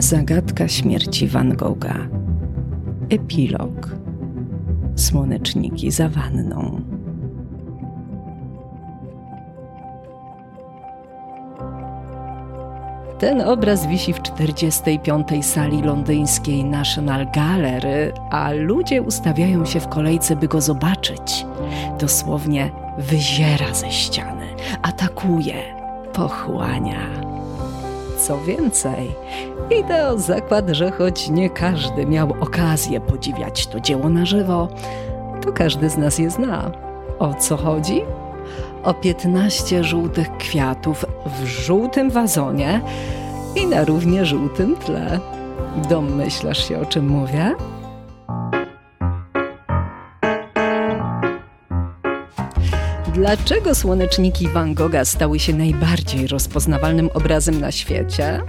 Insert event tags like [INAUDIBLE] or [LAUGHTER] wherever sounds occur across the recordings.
Zagadka śmierci Van Gogha. Epilog. Słoneczniki za wanną. Ten obraz wisi w 45. sali londyńskiej National Gallery, a ludzie ustawiają się w kolejce, by go zobaczyć. Dosłownie wyziera ze ściany, atakuje, pochłania. Co więcej, idę o zakład, że choć nie każdy miał okazję podziwiać to dzieło na żywo, to każdy z nas je zna. O co chodzi? O 15 żółtych kwiatów w żółtym wazonie i na równie żółtym tle. Domyślasz się, o czym mówię? Dlaczego słoneczniki Van Gogha stały się najbardziej rozpoznawalnym obrazem na świecie?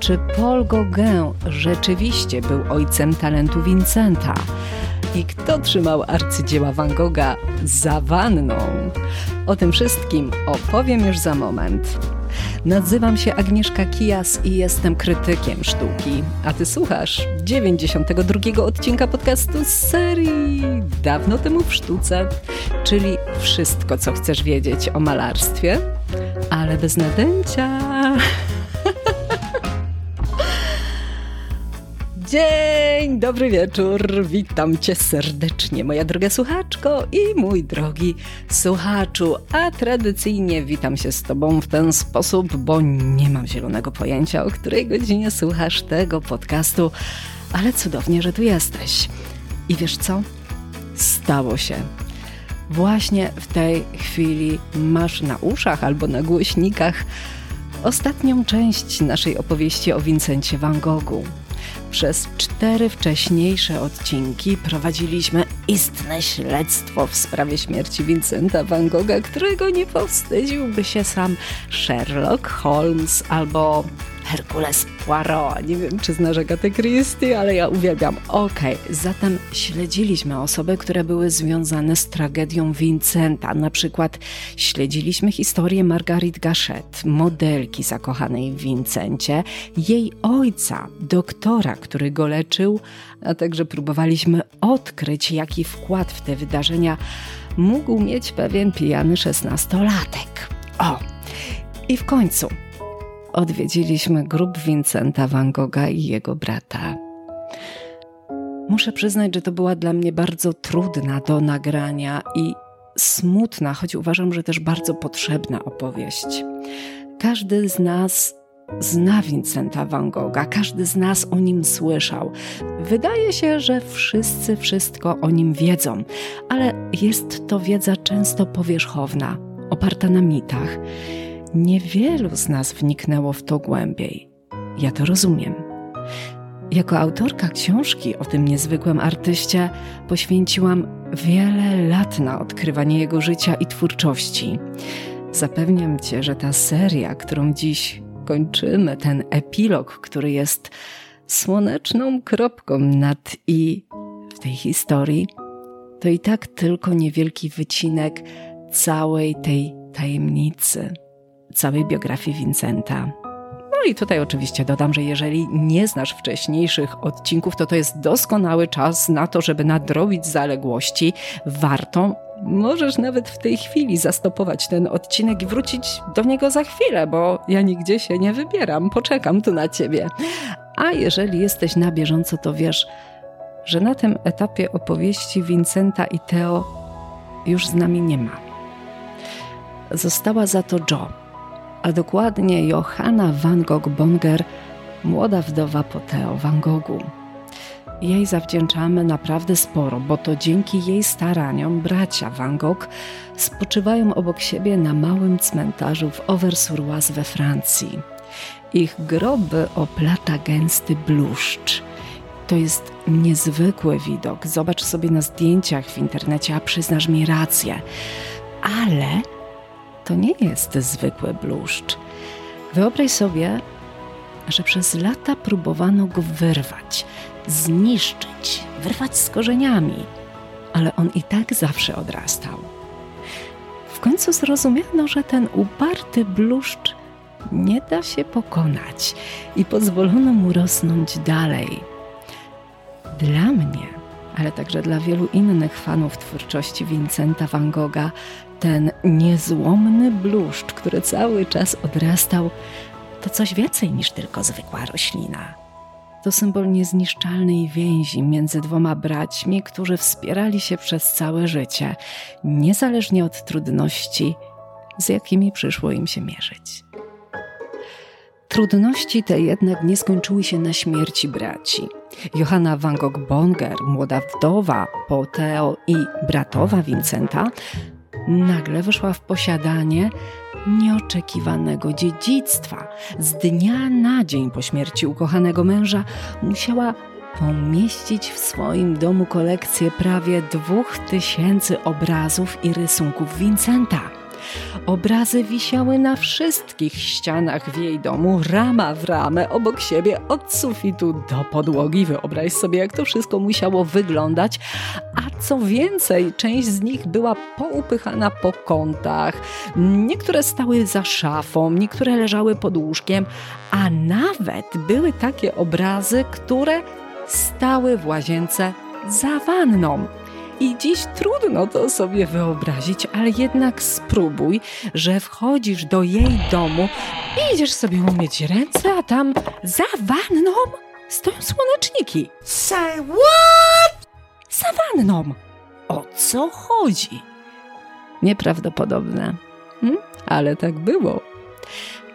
Czy Paul Gauguin rzeczywiście był ojcem talentu Vincenta? I kto trzymał arcydzieła Van Gogha za wanną? O tym wszystkim opowiem już za moment. Nazywam się Agnieszka Kijas i jestem krytykiem sztuki. A ty słuchasz 92 odcinka podcastu z serii Dawno temu w sztuce, czyli wszystko, co chcesz wiedzieć o malarstwie, ale bez nadęcia. Dzień, dobry wieczór. Witam cię serdecznie, moja droga słuchaczko i mój drogi słuchaczu. A tradycyjnie witam się z tobą w ten sposób, bo nie mam zielonego pojęcia, o której godzinie słuchasz tego podcastu, ale cudownie, że tu jesteś. I wiesz co? Stało się. Właśnie w tej chwili masz na uszach albo na głośnikach ostatnią część naszej opowieści o Vincencie van Goghu. Przez cztery wcześniejsze odcinki prowadziliśmy istne śledztwo w sprawie śmierci Vincenta van Gogha, którego nie powstydziłby się sam Sherlock Holmes albo Herkules Poirot. Nie wiem, czy znasz Agatę Christie, ale ja uwielbiam. Okej, okay, zatem śledziliśmy osoby, które były związane z tragedią Vincenta. Na przykład śledziliśmy historię Margarit Gachet, modelki zakochanej w Vincencie, jej ojca, doktora, który go leczył, a także próbowaliśmy odkryć, jaki wkład w te wydarzenia mógł mieć pewien pijany szesnastolatek. O! I w końcu odwiedziliśmy grób Vincenta van Gogha i jego brata. Muszę przyznać, że to była dla mnie bardzo trudna do nagrania i smutna, choć uważam, że też bardzo potrzebna opowieść. Każdy z nas zna Vincenta van Gogha, każdy z nas o nim słyszał. Wydaje się, że wszyscy wszystko o nim wiedzą, ale jest to wiedza często powierzchowna, oparta na mitach. Niewielu z nas wniknęło w to głębiej. Ja to rozumiem. Jako autorka książki o tym niezwykłym artyście poświęciłam wiele lat na odkrywanie jego życia i twórczości. Zapewniam Cię, że ta seria, którą dziś kończymy, ten epilog, który jest słoneczną kropką nad i w tej historii, to i tak tylko niewielki wycinek całej tej tajemnicy całej biografii Vincenta. No i tutaj oczywiście dodam, że jeżeli nie znasz wcześniejszych odcinków, to to jest doskonały czas na to, żeby nadrobić zaległości. Warto, możesz nawet w tej chwili zastopować ten odcinek i wrócić do niego za chwilę, bo ja nigdzie się nie wybieram, poczekam tu na ciebie. A jeżeli jesteś na bieżąco, to wiesz, że na tym etapie opowieści Vincenta i Theo już z nami nie ma. Została za to Jo a dokładnie Johanna van Gogh-Bonger, młoda wdowa po Theo van Goghu. Jej zawdzięczamy naprawdę sporo, bo to dzięki jej staraniom bracia Van Gogh spoczywają obok siebie na małym cmentarzu w Auvers-sur-Oise we Francji. Ich groby oplata gęsty bluszcz. To jest niezwykły widok. Zobacz sobie na zdjęciach w internecie, a przyznasz mi rację. Ale to nie jest zwykły bluszcz. Wyobraź sobie, że przez lata próbowano go wyrwać, zniszczyć, wyrwać z korzeniami, ale on i tak zawsze odrastał. W końcu zrozumiano, że ten uparty bluszcz nie da się pokonać i pozwolono mu rosnąć dalej. Dla mnie, ale także dla wielu innych fanów twórczości Vincenta van Gogha, ten niezłomny bluszcz, który cały czas odrastał, to coś więcej niż tylko zwykła roślina. To symbol niezniszczalnej więzi między dwoma braćmi, którzy wspierali się przez całe życie, niezależnie od trudności, z jakimi przyszło im się mierzyć. Trudności te jednak nie skończyły się na śmierci braci. Johanna van Gogh-Bonger, młoda wdowa po Theo i bratowa Vincenta, nagle wyszła w posiadanie nieoczekiwanego dziedzictwa. Z dnia na dzień po śmierci ukochanego męża musiała pomieścić w swoim domu kolekcję prawie dwóch tysięcy obrazów i rysunków Vincenta. Obrazy wisiały na wszystkich ścianach w jej domu, rama w ramę, obok siebie, od sufitu do podłogi. Wyobraź sobie, jak to wszystko musiało wyglądać. A co więcej, część z nich była poupychana po kątach. Niektóre stały za szafą, niektóre leżały pod łóżkiem, a nawet były takie obrazy, które stały w łazience za wanną. I dziś trudno to sobie wyobrazić, ale jednak spróbuj, że wchodzisz do jej domu i idziesz sobie umyć ręce, a tam za wanną stoją słoneczniki. Say what? Za wanną! O co chodzi? Nieprawdopodobne, hm? ale tak było.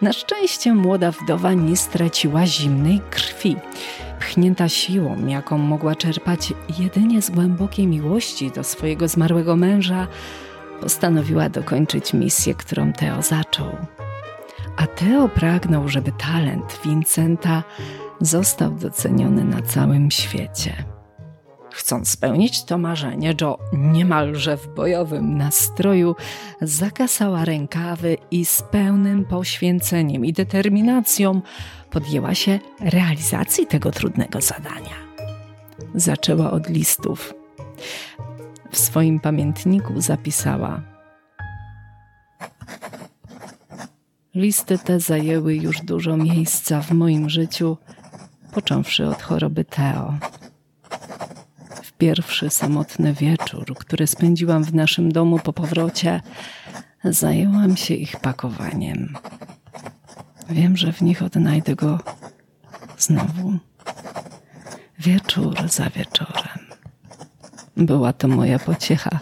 Na szczęście młoda wdowa nie straciła zimnej krwi pchnięta siłą, jaką mogła czerpać jedynie z głębokiej miłości do swojego zmarłego męża, postanowiła dokończyć misję, którą Teo zaczął. A Teo pragnął, żeby talent Vincenta został doceniony na całym świecie. Chcąc spełnić to marzenie, Joe niemalże w bojowym nastroju zakasała rękawy i z pełnym poświęceniem i determinacją podjęła się realizacji tego trudnego zadania. Zaczęła od listów. W swoim pamiętniku zapisała: Listy te zajęły już dużo miejsca w moim życiu, począwszy od choroby Teo. Pierwszy samotny wieczór, który spędziłam w naszym domu po powrocie, zajęłam się ich pakowaniem. Wiem, że w nich odnajdę go znowu. Wieczór za wieczorem. Była to moja pociecha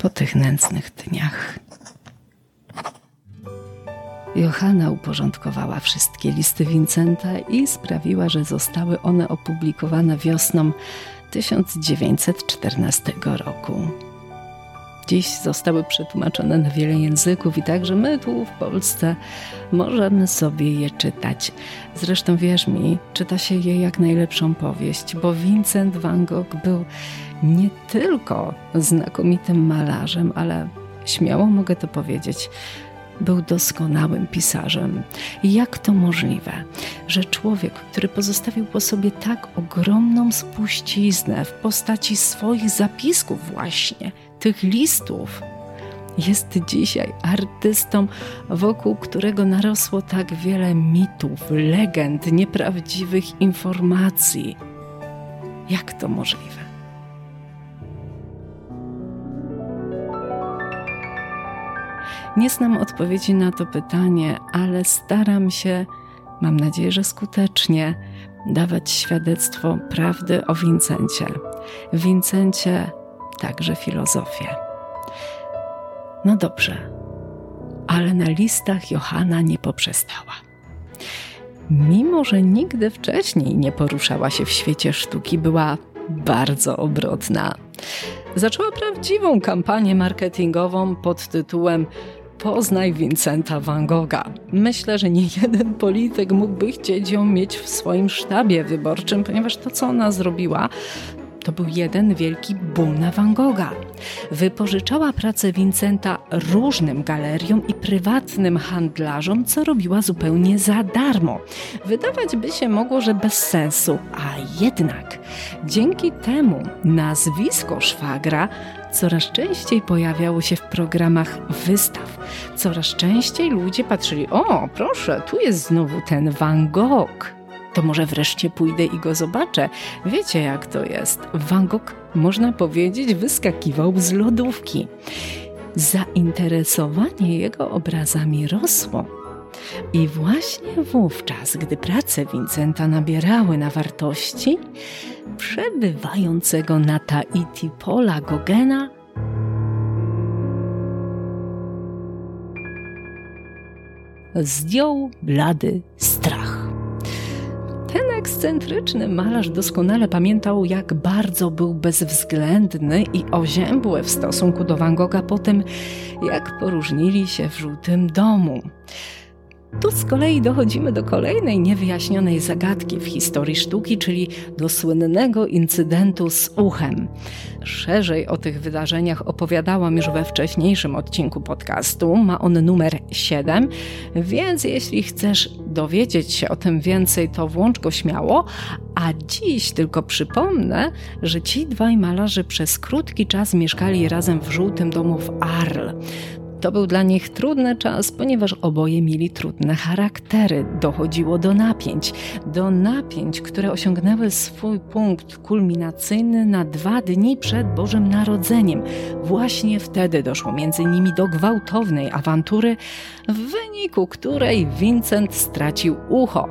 po tych nędznych dniach. Johanna uporządkowała wszystkie listy Vincenta i sprawiła, że zostały one opublikowane wiosną 1914 roku dziś zostały przetłumaczone na wiele języków i także my tu w Polsce możemy sobie je czytać. Zresztą wierz mi, czyta się je jak najlepszą powieść, bo Vincent van Gogh był nie tylko znakomitym malarzem, ale śmiało mogę to powiedzieć, był doskonałym pisarzem. Jak to możliwe, że człowiek, który pozostawił po sobie tak ogromną spuściznę w postaci swoich zapisków właśnie, tych listów, jest dzisiaj artystą, wokół którego narosło tak wiele mitów, legend, nieprawdziwych informacji. Jak to możliwe? Nie znam odpowiedzi na to pytanie, ale staram się, mam nadzieję, że skutecznie, dawać świadectwo prawdy o Vincencie. Vincencie także filozofię. No dobrze, ale na listach Johanna nie poprzestała. Mimo, że nigdy wcześniej nie poruszała się w świecie sztuki, była bardzo obrotna. Zaczęła prawdziwą kampanię marketingową pod tytułem Poznaj Vincenta van Gogha. Myślę, że nie jeden polityk mógłby chcieć ją mieć w swoim sztabie wyborczym, ponieważ to, co ona zrobiła, to był jeden wielki boom na Van Gogha. Wypożyczała pracę Vincenta różnym galeriom i prywatnym handlarzom, co robiła zupełnie za darmo. Wydawać by się mogło, że bez sensu, a jednak dzięki temu nazwisko szwagra coraz częściej pojawiało się w programach wystaw. Coraz częściej ludzie patrzyli: O, proszę, tu jest znowu ten Van Gogh to może wreszcie pójdę i go zobaczę. Wiecie, jak to jest. Van Gogh, można powiedzieć, wyskakiwał z lodówki. Zainteresowanie jego obrazami rosło. I właśnie wówczas, gdy prace Vincenta nabierały na wartości, przebywającego na Tahiti Paula Gogena zdjął blady strach. Ten ekscentryczny malarz doskonale pamiętał, jak bardzo był bezwzględny i oziębły w stosunku do Van Gogha po tym, jak poróżnili się w żółtym domu. Tu z kolei dochodzimy do kolejnej niewyjaśnionej zagadki w historii sztuki, czyli do słynnego incydentu z uchem. Szerzej o tych wydarzeniach opowiadałam już we wcześniejszym odcinku podcastu. Ma on numer 7, więc jeśli chcesz dowiedzieć się o tym więcej, to włącz go śmiało. A dziś tylko przypomnę, że ci dwaj malarze przez krótki czas mieszkali razem w żółtym domu w Arles. To był dla nich trudny czas, ponieważ oboje mieli trudne charaktery. Dochodziło do napięć. Do napięć, które osiągnęły swój punkt kulminacyjny na dwa dni przed Bożym Narodzeniem. Właśnie wtedy doszło między nimi do gwałtownej awantury, w wyniku której Vincent stracił ucho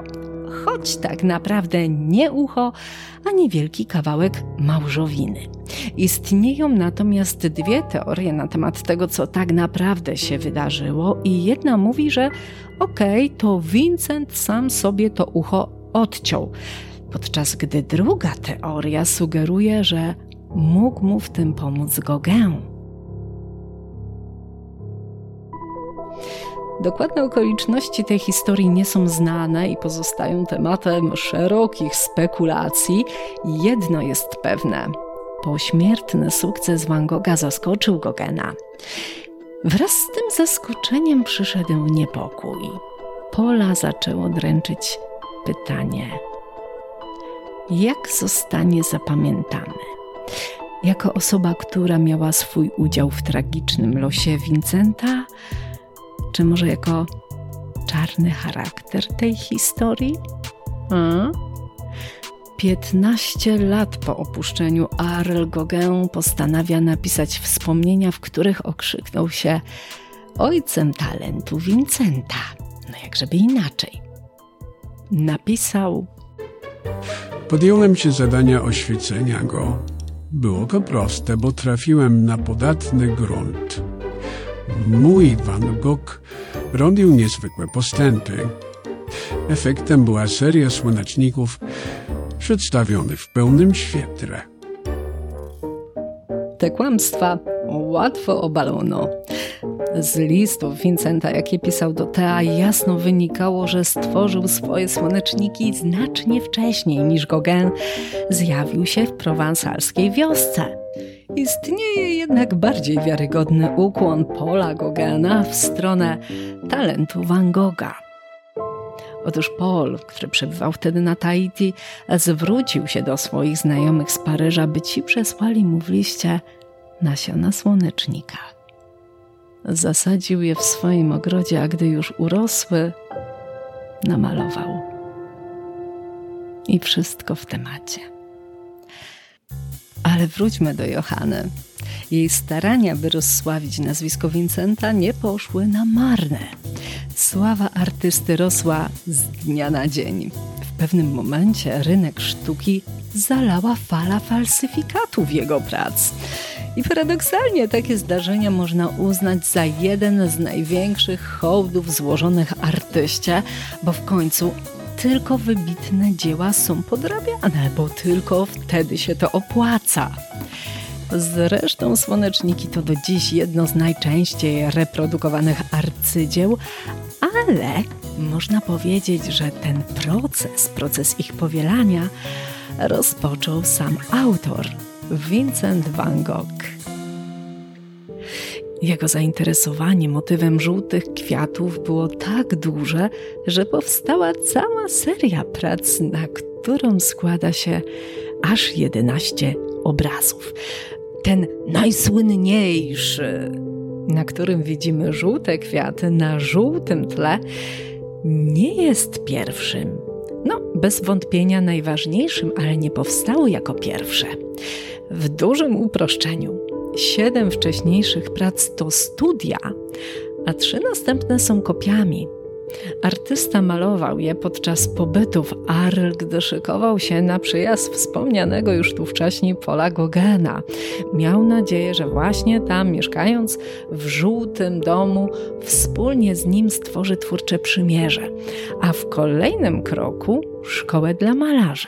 choć tak naprawdę nie ucho, a niewielki kawałek małżowiny. Istnieją natomiast dwie teorie na temat tego, co tak naprawdę się wydarzyło, i jedna mówi, że okej, okay, to Vincent sam sobie to ucho odciął, podczas gdy druga teoria sugeruje, że mógł mu w tym pomóc Gauguin. Dokładne okoliczności tej historii nie są znane i pozostają tematem szerokich spekulacji. Jedno jest pewne. Pośmiertny sukces Van Gogha zaskoczył Gogena. Wraz z tym zaskoczeniem przyszedł niepokój. Pola zaczęło dręczyć pytanie: jak zostanie zapamiętany? Jako osoba, która miała swój udział w tragicznym losie Vincenta, czy może jako czarny charakter tej historii? A? 15 lat po opuszczeniu Arl Gauguin postanawia napisać wspomnienia, w których okrzyknął się ojcem talentu Vincenta. No jakżeby inaczej. Napisał Podjąłem się zadania oświecenia go. Było to proste, bo trafiłem na podatny grunt. Mój Van Gogh robił niezwykłe postępy. Efektem była seria słoneczników przedstawionych w pełnym świetle. Te kłamstwa łatwo obalono. Z listów Vincenta, jakie pisał do Tea, jasno wynikało, że stworzył swoje słoneczniki znacznie wcześniej niż Gauguin zjawił się w prowansalskiej wiosce. Istnieje jednak bardziej wiarygodny ukłon Paula Gogena w stronę talentu Van Gogha. Otóż Paul, który przebywał wtedy na Tahiti, zwrócił się do swoich znajomych z Paryża, by ci przesłali mu w liście nasiona słonecznika. Zasadził je w swoim ogrodzie, a gdy już urosły, namalował. I wszystko w temacie. Ale wróćmy do Johany. Jej starania, by rozsławić nazwisko Vincenta, nie poszły na marne. Sława artysty rosła z dnia na dzień. W pewnym momencie rynek sztuki zalała fala falsyfikatów jego prac. I paradoksalnie takie zdarzenia można uznać za jeden z największych hołdów złożonych artyście, bo w końcu tylko wybitne dzieła są podrabiane, bo tylko wtedy się to opłaca. Zresztą słoneczniki to do dziś jedno z najczęściej reprodukowanych arcydzieł, ale można powiedzieć, że ten proces, proces ich powielania rozpoczął sam autor, Vincent van Gogh. Jego zainteresowanie motywem żółtych kwiatów było tak duże, że powstała cała seria prac, na którą składa się aż 11 obrazów. Ten najsłynniejszy, na którym widzimy żółte kwiaty na żółtym tle, nie jest pierwszym. No, bez wątpienia najważniejszym, ale nie powstało jako pierwsze. W dużym uproszczeniu Siedem wcześniejszych prac to studia, a trzy następne są kopiami. Artysta malował je podczas pobytu w Arles, gdy szykował się na przyjazd wspomnianego już tu wcześniej Pola Gogena. Miał nadzieję, że właśnie tam, mieszkając w żółtym domu, wspólnie z nim stworzy twórcze przymierze, a w kolejnym kroku szkołę dla malarzy.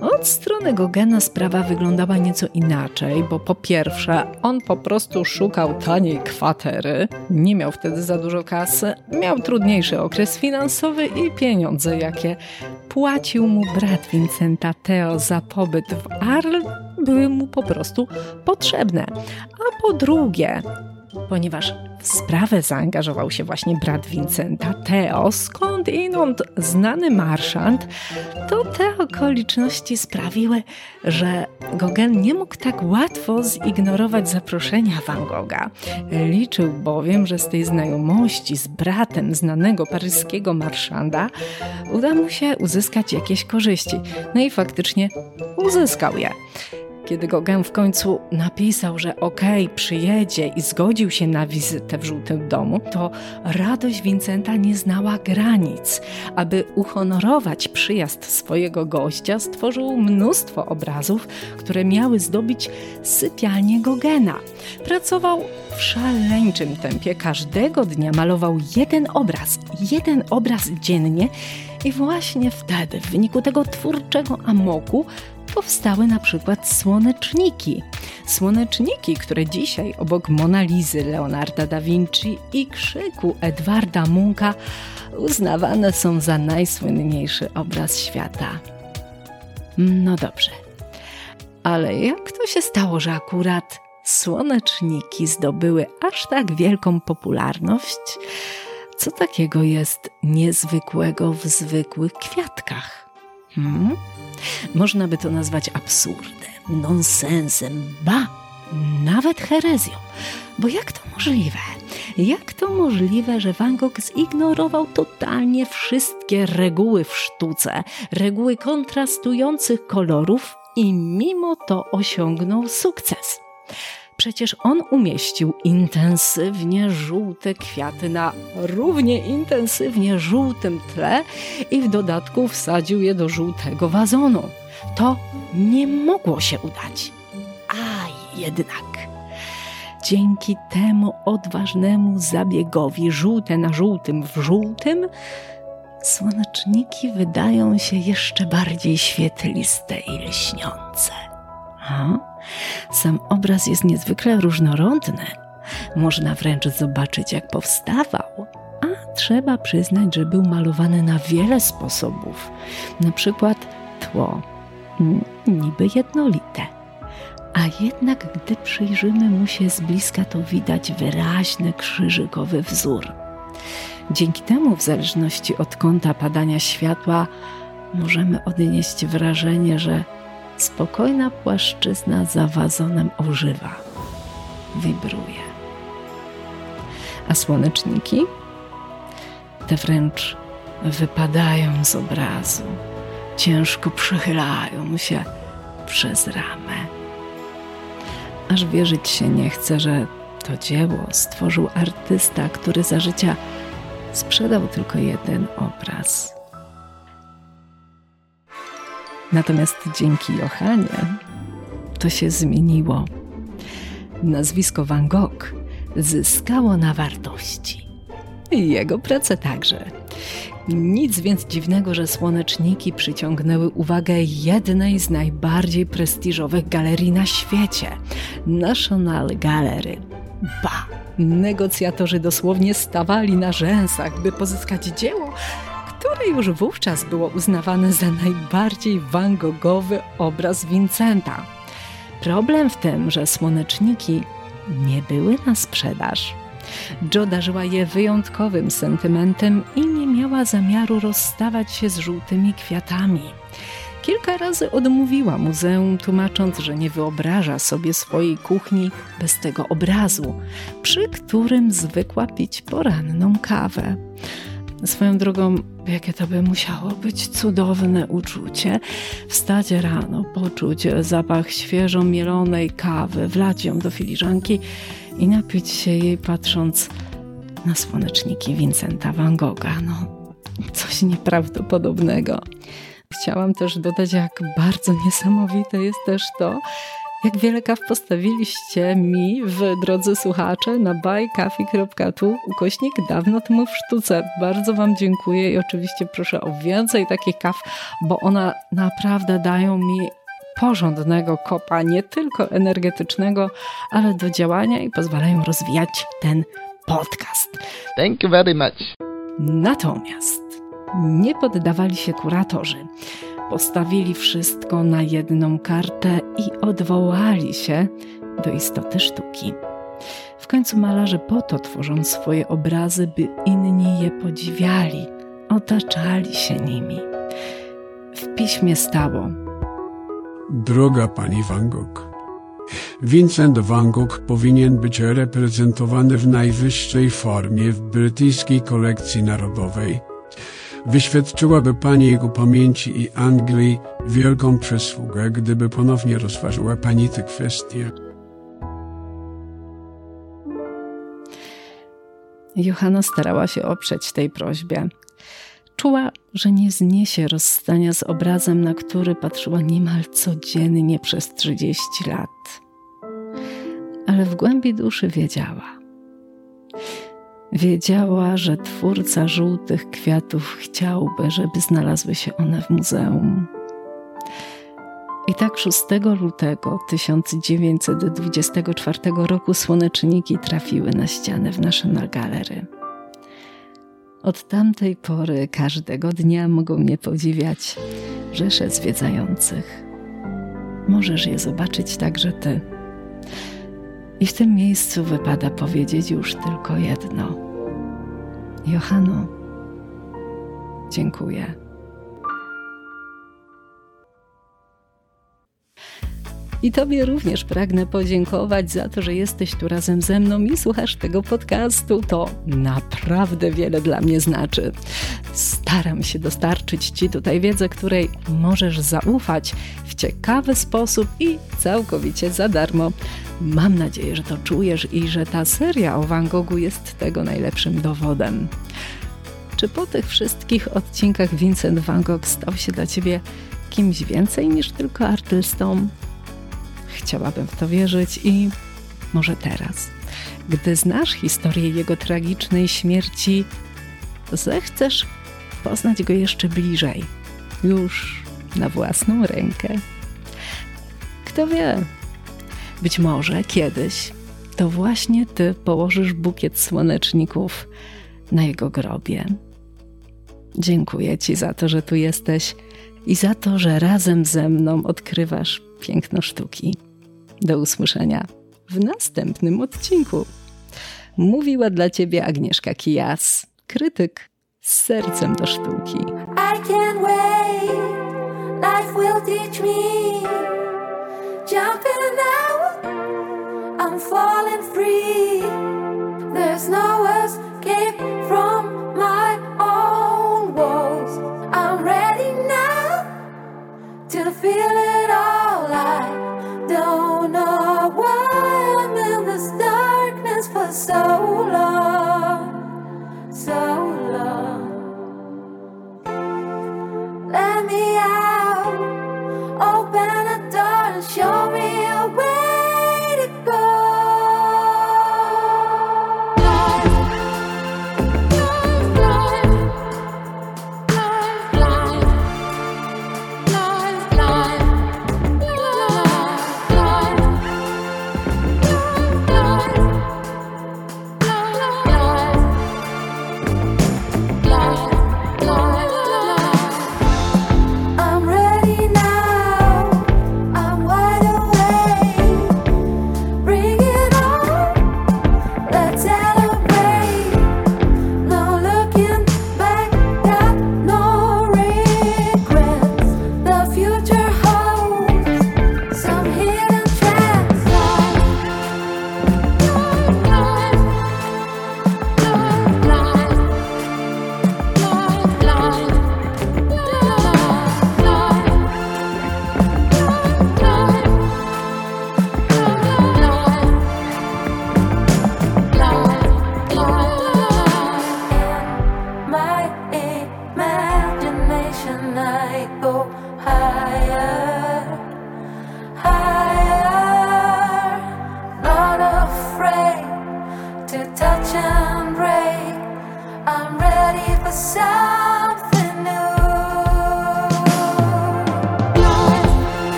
Od strony Gogena sprawa wyglądała nieco inaczej, bo po pierwsze, on po prostu szukał taniej kwatery, nie miał wtedy za dużo kasy, miał trudniejszy okres finansowy i pieniądze, jakie płacił mu brat Vincenta Theo za pobyt w Arles, były mu po prostu potrzebne. A po drugie, ponieważ w sprawę zaangażował się właśnie brat Vincenta, Theo, skąd inąd znany marszant, to te okoliczności sprawiły, że Gauguin nie mógł tak łatwo zignorować zaproszenia Van Gogha. Liczył bowiem, że z tej znajomości z bratem znanego paryskiego marszanda uda mu się uzyskać jakieś korzyści. No i faktycznie uzyskał je. Kiedy Gauguin w końcu napisał, że okej, okay, przyjedzie i zgodził się na wizytę w Żółtym Domu, to radość Vincenta nie znała granic. Aby uhonorować przyjazd swojego gościa, stworzył mnóstwo obrazów, które miały zdobić sypialnię Gogena. Pracował w szaleńczym tempie, każdego dnia malował jeden obraz, jeden obraz dziennie i właśnie wtedy, w wyniku tego twórczego amoku, powstały na przykład słoneczniki. Słoneczniki, które dzisiaj obok Monalizy Leonarda da Vinci i krzyku Edwarda Munka uznawane są za najsłynniejszy obraz świata. No dobrze. Ale jak to się stało, że akurat słoneczniki zdobyły aż tak wielką popularność? Co takiego jest niezwykłego w zwykłych kwiatkach? Hmm? Można by to nazwać absurdem, nonsensem, ba, nawet herezją. Bo jak to możliwe? Jak to możliwe, że Van Gogh zignorował totalnie wszystkie reguły w sztuce, reguły kontrastujących kolorów i mimo to osiągnął sukces? Przecież on umieścił intensywnie żółte kwiaty na równie intensywnie żółtym tle i w dodatku wsadził je do żółtego wazonu. To nie mogło się udać. A jednak. Dzięki temu odważnemu zabiegowi żółte na żółtym w żółtym, słoneczniki wydają się jeszcze bardziej świetliste i lśniące. Ha? Sam obraz jest niezwykle różnorodny. Można wręcz zobaczyć, jak powstawał. A trzeba przyznać, że był malowany na wiele sposobów. Na przykład tło, niby jednolite. A jednak, gdy przyjrzymy mu się z bliska, to widać wyraźny krzyżykowy wzór. Dzięki temu, w zależności od kąta padania światła, możemy odnieść wrażenie, że Spokojna płaszczyzna za wazonem ożywa, wibruje. A słoneczniki? Te wręcz wypadają z obrazu, ciężko przechylają się przez ramę. Aż wierzyć się nie chce, że to dzieło stworzył artysta, który za życia sprzedał tylko jeden obraz Natomiast dzięki Johanie to się zmieniło. Nazwisko Van Gogh zyskało na wartości. I jego prace także. Nic więc dziwnego, że słoneczniki przyciągnęły uwagę jednej z najbardziej prestiżowych galerii na świecie National Gallery. Ba, negocjatorzy dosłownie stawali na rzęsach, by pozyskać dzieło, które już wówczas było uznawane za najbardziej Van obraz Vincenta. Problem w tym, że słoneczniki nie były na sprzedaż. Jo darzyła je wyjątkowym sentymentem i nie miała zamiaru rozstawać się z żółtymi kwiatami. Kilka razy odmówiła muzeum, tłumacząc, że nie wyobraża sobie swojej kuchni bez tego obrazu, przy którym zwykła pić poranną kawę. Swoją drogą, jakie to by musiało być cudowne uczucie. Wstać rano, poczuć zapach świeżo mielonej kawy, wlać ją do filiżanki i napić się jej patrząc na słoneczniki Vincenta van Gogha. No, coś nieprawdopodobnego. Chciałam też dodać, jak bardzo niesamowite jest też to, jak wiele kaw postawiliście mi w drodze słuchacze na buykafi.tu ukośnik dawno temu w sztuce. Bardzo Wam dziękuję i oczywiście proszę o więcej takich kaw, bo one naprawdę dają mi porządnego kopa, nie tylko energetycznego, ale do działania i pozwalają rozwijać ten podcast. Thank you very much. Natomiast nie poddawali się kuratorzy. Postawili wszystko na jedną kartę i odwołali się do istoty sztuki. W końcu malarze po to tworzą swoje obrazy, by inni je podziwiali, otaczali się nimi. W piśmie stało: Droga pani Van Gogh, Vincent van Gogh powinien być reprezentowany w najwyższej formie w brytyjskiej kolekcji narodowej Wyświadczyłaby Pani jego pamięci i Anglii wielką przysługę, gdyby ponownie rozważyła Pani tę kwestię. Johanna starała się oprzeć tej prośbie. Czuła, że nie zniesie rozstania z obrazem, na który patrzyła niemal codziennie przez 30 lat. Ale w głębi duszy wiedziała, Wiedziała, że twórca żółtych kwiatów chciałby, żeby znalazły się one w muzeum. I tak 6 lutego 1924 roku słoneczniki trafiły na ścianę w National Gallery. Od tamtej pory każdego dnia mogą mnie podziwiać rzesze zwiedzających. Możesz je zobaczyć także ty. I w tym miejscu wypada powiedzieć już tylko jedno. Johano, dziękuję. I Tobie również pragnę podziękować za to, że jesteś tu razem ze mną i słuchasz tego podcastu. To naprawdę wiele dla mnie znaczy. Staram się dostarczyć Ci tutaj wiedzę, której możesz zaufać w ciekawy sposób i całkowicie za darmo. Mam nadzieję, że to czujesz i że ta seria o Van Goghu jest tego najlepszym dowodem. Czy po tych wszystkich odcinkach Vincent van Gogh stał się dla Ciebie kimś więcej niż tylko artystą? Chciałabym w to wierzyć i może teraz, gdy znasz historię jego tragicznej śmierci, zechcesz poznać go jeszcze bliżej, już na własną rękę. Kto wie, być może kiedyś to właśnie ty położysz bukiet słoneczników na jego grobie. Dziękuję ci za to, że tu jesteś i za to, że razem ze mną odkrywasz piękno sztuki. Do usłyszenia w następnym odcinku. Mówiła dla ciebie Agnieszka Kijas, krytyk z sercem do sztuki. I can't wait, life will teach me. Jumping out, I'm falling free. There's no escape from my own walls. I'm ready now to feel it all. I don't know why I'm in this darkness for so long, so long. Let me out,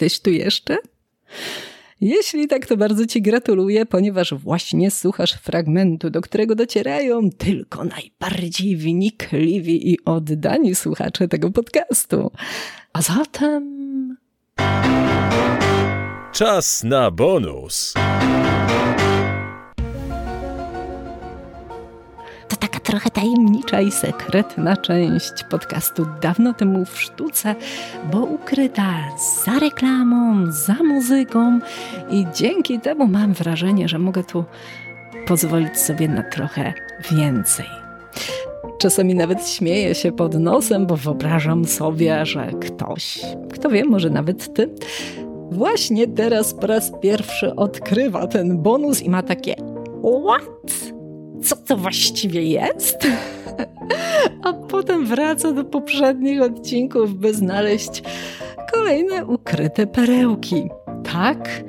Jesteś tu jeszcze? Jeśli tak, to bardzo Ci gratuluję, ponieważ właśnie słuchasz fragmentu, do którego docierają tylko najbardziej wnikliwi i oddani słuchacze tego podcastu. A zatem. Czas na bonus. Trochę tajemnicza i sekretna część podcastu dawno temu w sztuce, bo ukryta za reklamą, za muzyką i dzięki temu mam wrażenie, że mogę tu pozwolić sobie na trochę więcej. Czasami nawet śmieję się pod nosem, bo wyobrażam sobie, że ktoś, kto wie, może nawet ty, właśnie teraz po raz pierwszy odkrywa ten bonus i ma takie What? Co to właściwie jest? [LAUGHS] A potem wraca do poprzednich odcinków, by znaleźć kolejne ukryte perełki. Tak,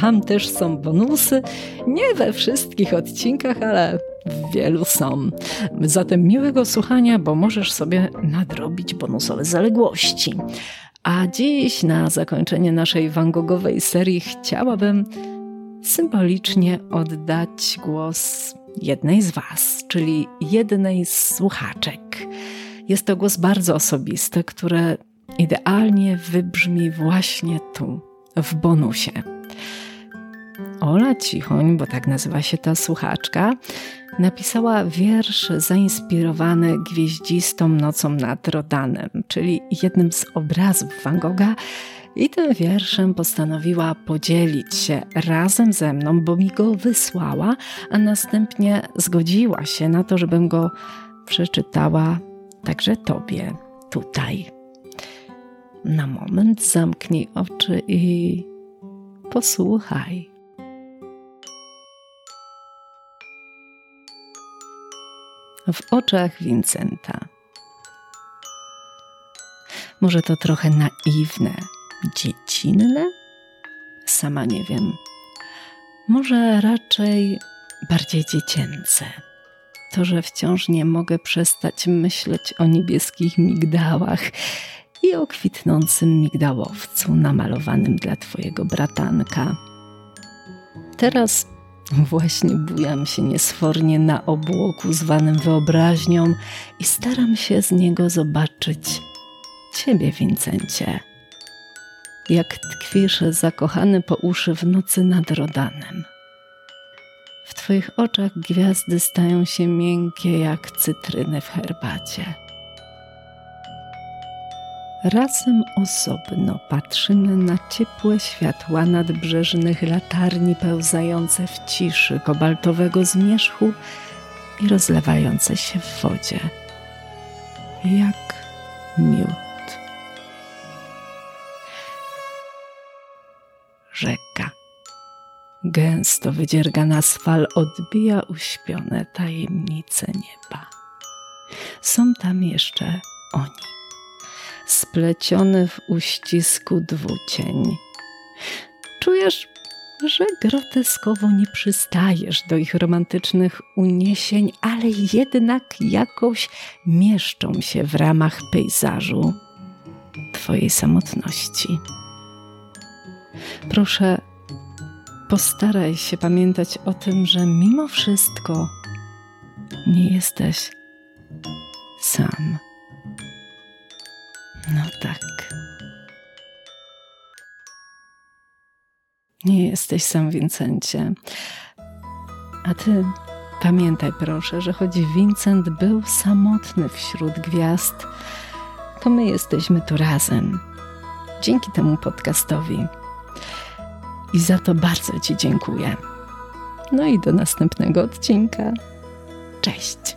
tam też są bonusy. Nie we wszystkich odcinkach, ale w wielu są. Zatem miłego słuchania, bo możesz sobie nadrobić bonusowe zaległości. A dziś na zakończenie naszej Van serii chciałabym symbolicznie oddać głos jednej z Was, czyli jednej z słuchaczek. Jest to głos bardzo osobisty, które idealnie wybrzmi właśnie tu, w bonusie. Ola Cichoń, bo tak nazywa się ta słuchaczka, napisała wiersz zainspirowany gwieździstą nocą nad Rodanem, czyli jednym z obrazów Van Gogha, i tym wierszem postanowiła podzielić się razem ze mną, bo mi go wysłała, a następnie zgodziła się na to, żebym go przeczytała także Tobie tutaj. Na moment zamknij oczy i posłuchaj. W oczach Vincenta. Może to trochę naiwne, dziecinne? Sama nie wiem. Może raczej bardziej dziecięce. To, że wciąż nie mogę przestać myśleć o niebieskich migdałach i o kwitnącym migdałowcu namalowanym dla twojego bratanka. Teraz właśnie bujam się niesfornie na obłoku zwanym wyobraźnią i staram się z niego zobaczyć ciebie, Wincencie jak tkwisz zakochany po uszy w nocy nad Rodanem. W Twoich oczach gwiazdy stają się miękkie jak cytryny w herbacie. Razem osobno patrzymy na ciepłe światła nadbrzeżnych latarni pełzające w ciszy kobaltowego zmierzchu i rozlewające się w wodzie. Jak miód. Rzeka. Gęsto wydziergana z fal odbija uśpione tajemnice nieba. Są tam jeszcze oni, spleciony w uścisku dwucień. Czujesz, że groteskowo nie przystajesz do ich romantycznych uniesień, ale jednak jakoś mieszczą się w ramach pejzażu Twojej samotności. Proszę, postaraj się pamiętać o tym, że mimo wszystko nie jesteś sam. No tak. Nie jesteś sam, Vincencie. A ty pamiętaj proszę, że choć Vincent był samotny wśród gwiazd, to my jesteśmy tu razem. Dzięki temu podcastowi. I za to bardzo Ci dziękuję. No i do następnego odcinka. Cześć.